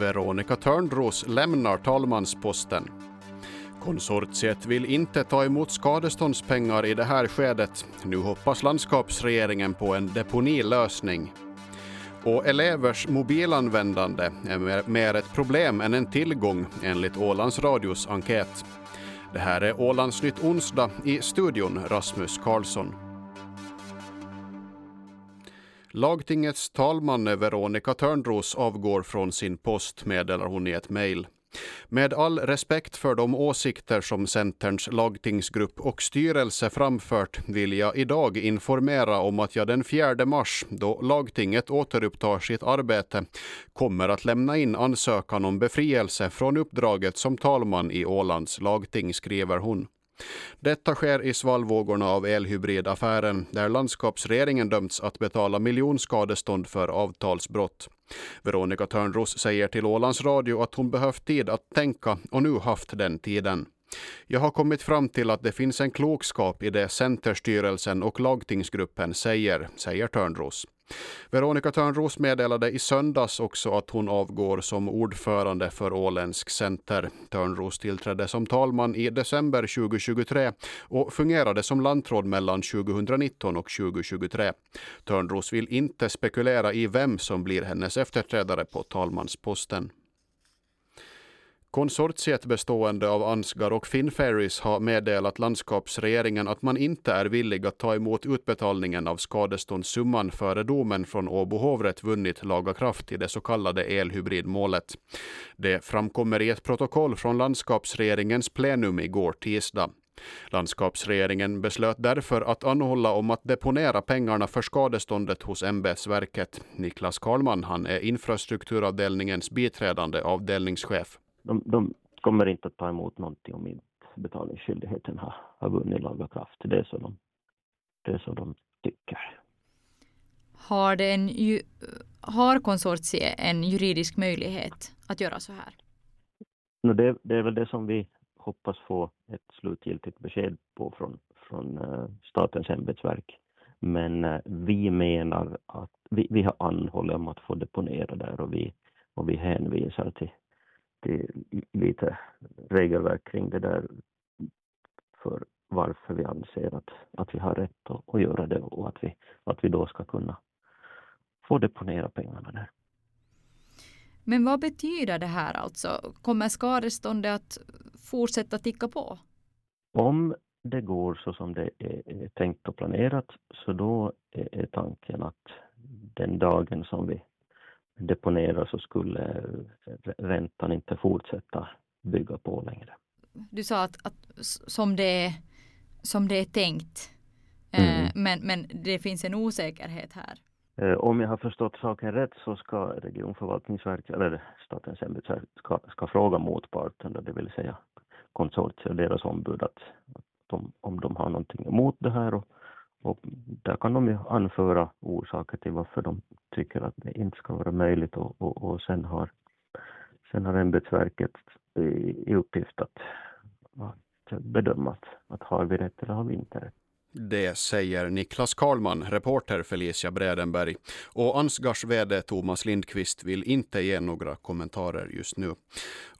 Veronica Törnros lämnar talmansposten. Konsortiet vill inte ta emot skadeståndspengar i det här skedet. Nu hoppas landskapsregeringen på en deponilösning. Och elevers mobilanvändande är mer ett problem än en tillgång enligt Ålands Radios enkät. Det här är Ålandsnytt onsdag i studion Rasmus Karlsson. Lagtingets talman Veronica Törnros avgår från sin post, meddelar hon i ett mejl. Med all respekt för de åsikter som Centerns lagtingsgrupp och styrelse framfört vill jag idag informera om att jag den 4 mars, då lagtinget återupptar sitt arbete, kommer att lämna in ansökan om befrielse från uppdraget som talman i Ålands lagting, skriver hon. Detta sker i svallvågorna av elhybridaffären där landskapsregeringen dömts att betala miljonskadestånd för avtalsbrott. Veronica Törnros säger till Ålands Radio att hon behövt tid att tänka och nu haft den tiden. Jag har kommit fram till att det finns en klokskap i det Centerstyrelsen och lagtingsgruppen säger, säger Törnros. Veronica Törnros meddelade i söndags också att hon avgår som ordförande för Åländsk Center. Törnros tillträdde som talman i december 2023 och fungerade som lantråd mellan 2019 och 2023. Törnros vill inte spekulera i vem som blir hennes efterträdare på talmansposten. Konsortiet bestående av Ansgar och Finnferries har meddelat landskapsregeringen att man inte är villig att ta emot utbetalningen av skadeståndssumman före domen från Åbo hovrätt vunnit laga kraft i det så kallade elhybridmålet. Det framkommer i ett protokoll från landskapsregeringens plenum igår tisdag. Landskapsregeringen beslöt därför att anhålla om att deponera pengarna för skadeståndet hos ämbetsverket. Niklas Karlman han är infrastrukturavdelningens biträdande avdelningschef de, de kommer inte att ta emot någonting om inte betalningsskyldigheten har, har vunnit laga kraft. Det är så de, det är så de tycker. Har, den ju, har konsortiet en juridisk möjlighet att göra så här? No, det, det är väl det som vi hoppas få ett slutgiltigt besked på från, från uh, Statens ämbetsverk. Men uh, vi menar att vi, vi har anhållit om att få deponera där och vi, och vi hänvisar till, till lite regelverk kring det där för varför vi anser att, att vi har rätt att, att göra det och att vi, att vi då ska kunna få deponera pengarna där. Men vad betyder det här alltså? Kommer skadeståndet att fortsätta ticka på? Om det går så som det är tänkt och planerat så då är tanken att den dagen som vi deponera så skulle räntan inte fortsätta bygga på längre. Du sa att, att som, det, som det är tänkt, eh, mm. men, men det finns en osäkerhet här. Eh, om jag har förstått saken rätt så ska regionförvaltningsverket, eller Statens ämbetsverk, ska, ska fråga motparten, det vill säga konsortiet och deras ombud, att, att de, om de har någonting emot det här och och där kan de ju anföra orsaker till varför de tycker att det inte ska vara möjligt och, och, och sen har sen har ämbetsverket i, i uppgift att, att bedöma att, att har vi rätt eller har vi inte rätt. Det säger Niklas Karlman, reporter Felicia Bredenberg. Och Ansgars VD Thomas Lindqvist vill inte ge några kommentarer just nu.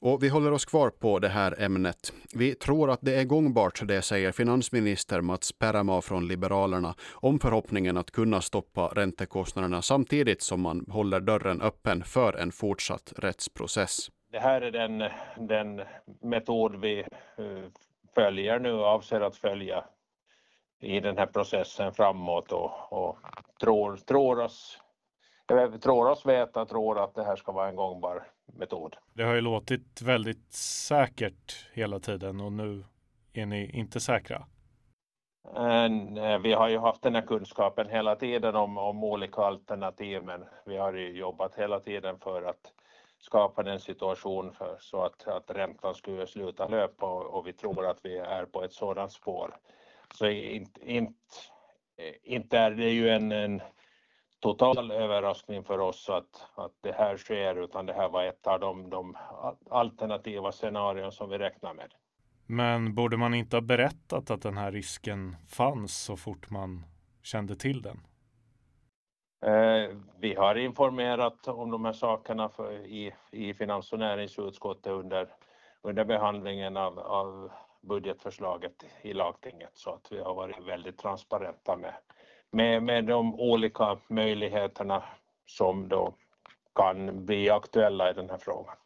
Och vi håller oss kvar på det här ämnet. Vi tror att det är gångbart, det säger finansminister Mats Perama från Liberalerna, om förhoppningen att kunna stoppa räntekostnaderna samtidigt som man håller dörren öppen för en fortsatt rättsprocess. Det här är den, den metod vi eh, följer nu, avser att följa i den här processen framåt och, och tror, tror, oss, tror oss veta, tror att det här ska vara en gångbar metod. Det har ju låtit väldigt säkert hela tiden och nu är ni inte säkra. Vi har ju haft den här kunskapen hela tiden om, om olika alternativ men vi har ju jobbat hela tiden för att skapa den situation för, så att, att räntan skulle sluta löpa och, och vi tror att vi är på ett sådant spår. Så inte, inte, inte är det ju en, en total överraskning för oss att, att det här sker utan det här var ett av de, de alternativa scenarion som vi räknar med. Men borde man inte ha berättat att den här risken fanns så fort man kände till den? Eh, vi har informerat om de här sakerna för, i, i finans och näringsutskottet under, under behandlingen av, av budgetförslaget i lagtinget så att vi har varit väldigt transparenta med, med, med de olika möjligheterna som då kan bli aktuella i den här frågan.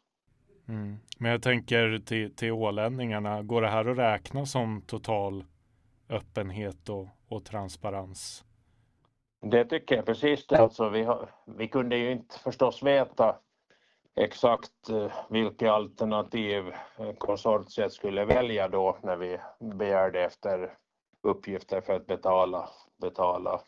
Mm. Men jag tänker till, till ålänningarna, går det här att räkna som total öppenhet och, och transparens? Det tycker jag precis det. Alltså vi, har, vi kunde ju inte förstås veta exakt eh, vilka alternativ konsortiet skulle välja då när vi begärde efter uppgifter för att betala, betala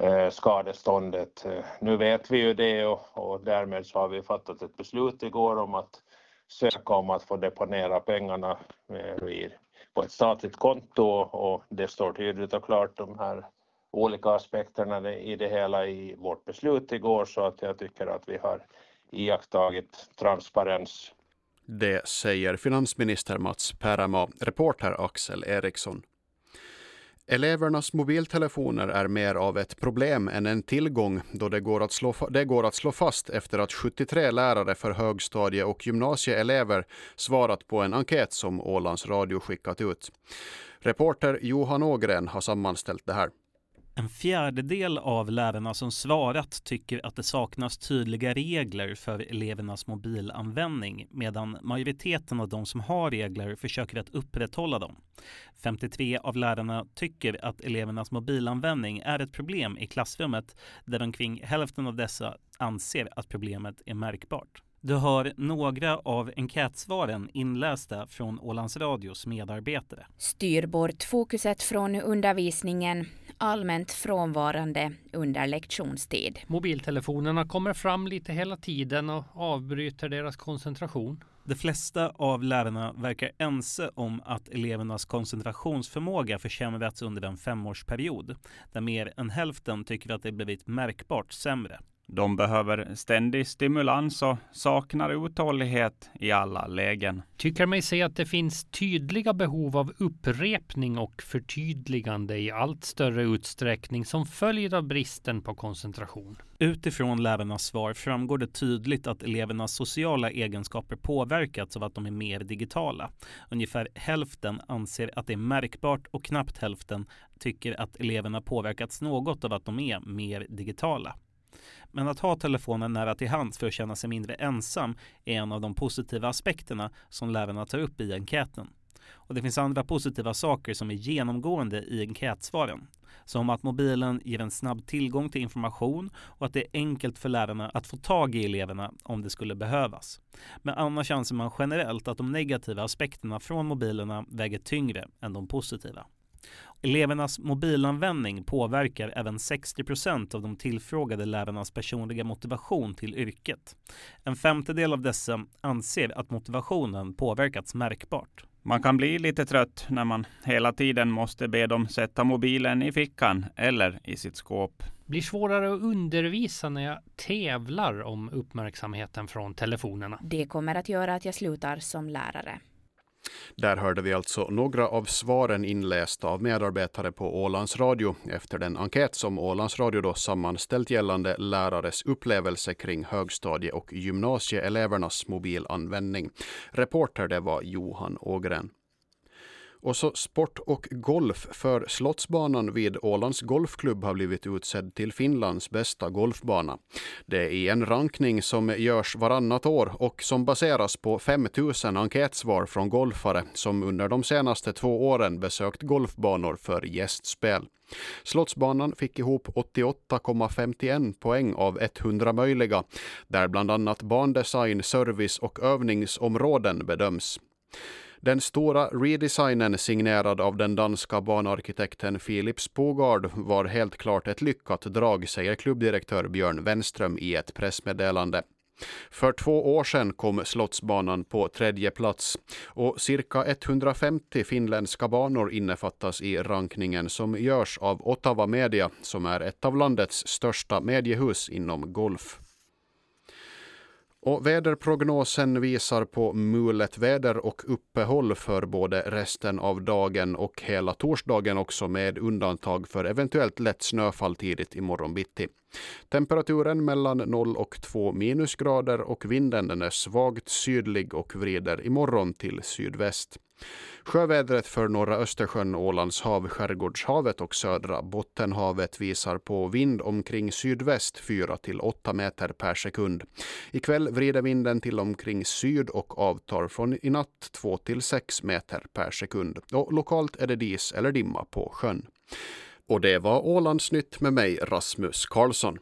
eh, skadeståndet. Eh, nu vet vi ju det och, och därmed så har vi fattat ett beslut igår om att söka om att få deponera pengarna eh, på ett statligt konto och det står tydligt och klart de här olika aspekterna i det hela i vårt beslut igår så att jag tycker att vi har iakttagit transparens. Det säger finansminister Mats Pärama, reporter Axel Eriksson. Elevernas mobiltelefoner är mer av ett problem än en tillgång då det går, att slå, det går att slå fast efter att 73 lärare för högstadie och gymnasieelever svarat på en enkät som Ålands Radio skickat ut. Reporter Johan Ågren har sammanställt det här. En fjärdedel av lärarna som svarat tycker att det saknas tydliga regler för elevernas mobilanvändning medan majoriteten av de som har regler försöker att upprätthålla dem. 53 av lärarna tycker att elevernas mobilanvändning är ett problem i klassrummet där omkring hälften av dessa anser att problemet är märkbart. Du hör några av enkätsvaren inlästa från Ålands Radios medarbetare. Styr bort fokuset från undervisningen, allmänt frånvarande under lektionstid. Mobiltelefonerna kommer fram lite hela tiden och avbryter deras koncentration. De flesta av lärarna verkar ense om att elevernas koncentrationsförmåga försämrats under en femårsperiod, där mer än hälften tycker att det blivit märkbart sämre. De behöver ständig stimulans och saknar uthållighet i alla lägen. Tycker mig se att det finns tydliga behov av upprepning och förtydligande i allt större utsträckning som följer av bristen på koncentration. Utifrån lärarnas svar framgår det tydligt att elevernas sociala egenskaper påverkats av att de är mer digitala. Ungefär hälften anser att det är märkbart och knappt hälften tycker att eleverna påverkats något av att de är mer digitala. Men att ha telefonen nära till hands för att känna sig mindre ensam är en av de positiva aspekterna som lärarna tar upp i enkäten. Och det finns andra positiva saker som är genomgående i enkätsvaren. Som att mobilen ger en snabb tillgång till information och att det är enkelt för lärarna att få tag i eleverna om det skulle behövas. Men annars anser man generellt att de negativa aspekterna från mobilerna väger tyngre än de positiva. Elevernas mobilanvändning påverkar även 60 procent av de tillfrågade lärarnas personliga motivation till yrket. En femtedel av dessa anser att motivationen påverkats märkbart. Man kan bli lite trött när man hela tiden måste be dem sätta mobilen i fickan eller i sitt skåp. Blir svårare att undervisa när jag tävlar om uppmärksamheten från telefonerna. Det kommer att göra att jag slutar som lärare. Där hörde vi alltså några av svaren inlästa av medarbetare på Ålands Radio efter den enkät som Ålands Radio då sammanställt gällande lärares upplevelse kring högstadie och gymnasieelevernas mobilanvändning. Reporter det var Johan Ågren. Och så sport och golf, för Slottsbanan vid Ålands Golfklubb har blivit utsedd till Finlands bästa golfbana. Det är en rankning som görs varannat år och som baseras på 5000 enkätsvar från golfare som under de senaste två åren besökt golfbanor för gästspel. Slottsbanan fick ihop 88,51 poäng av 100 möjliga, där bland annat bandesign, service och övningsområden bedöms. Den stora redesignen signerad av den danska banarkitekten Philip Spogard var helt klart ett lyckat drag, säger klubbdirektör Björn Wenström i ett pressmeddelande. För två år sedan kom Slottsbanan på tredje plats och cirka 150 finländska banor innefattas i rankningen som görs av Ottawa Media som är ett av landets största mediehus inom golf. Och väderprognosen visar på mulet väder och uppehåll för både resten av dagen och hela torsdagen också med undantag för eventuellt lätt snöfall tidigt i morgon bitti. Temperaturen mellan 0 och 2 minusgrader och vinden den är svagt sydlig och vrider imorgon till sydväst. Sjövädret för norra Östersjön, Ålands hav, Skärgårdshavet och södra Bottenhavet visar på vind omkring sydväst 4 till 8 meter per sekund. Ikväll vrider vinden till omkring syd och avtar från i natt 2 till 6 meter per sekund. Och lokalt är det dis eller dimma på sjön. Och det var Ålandsnytt med mig, Rasmus Karlsson.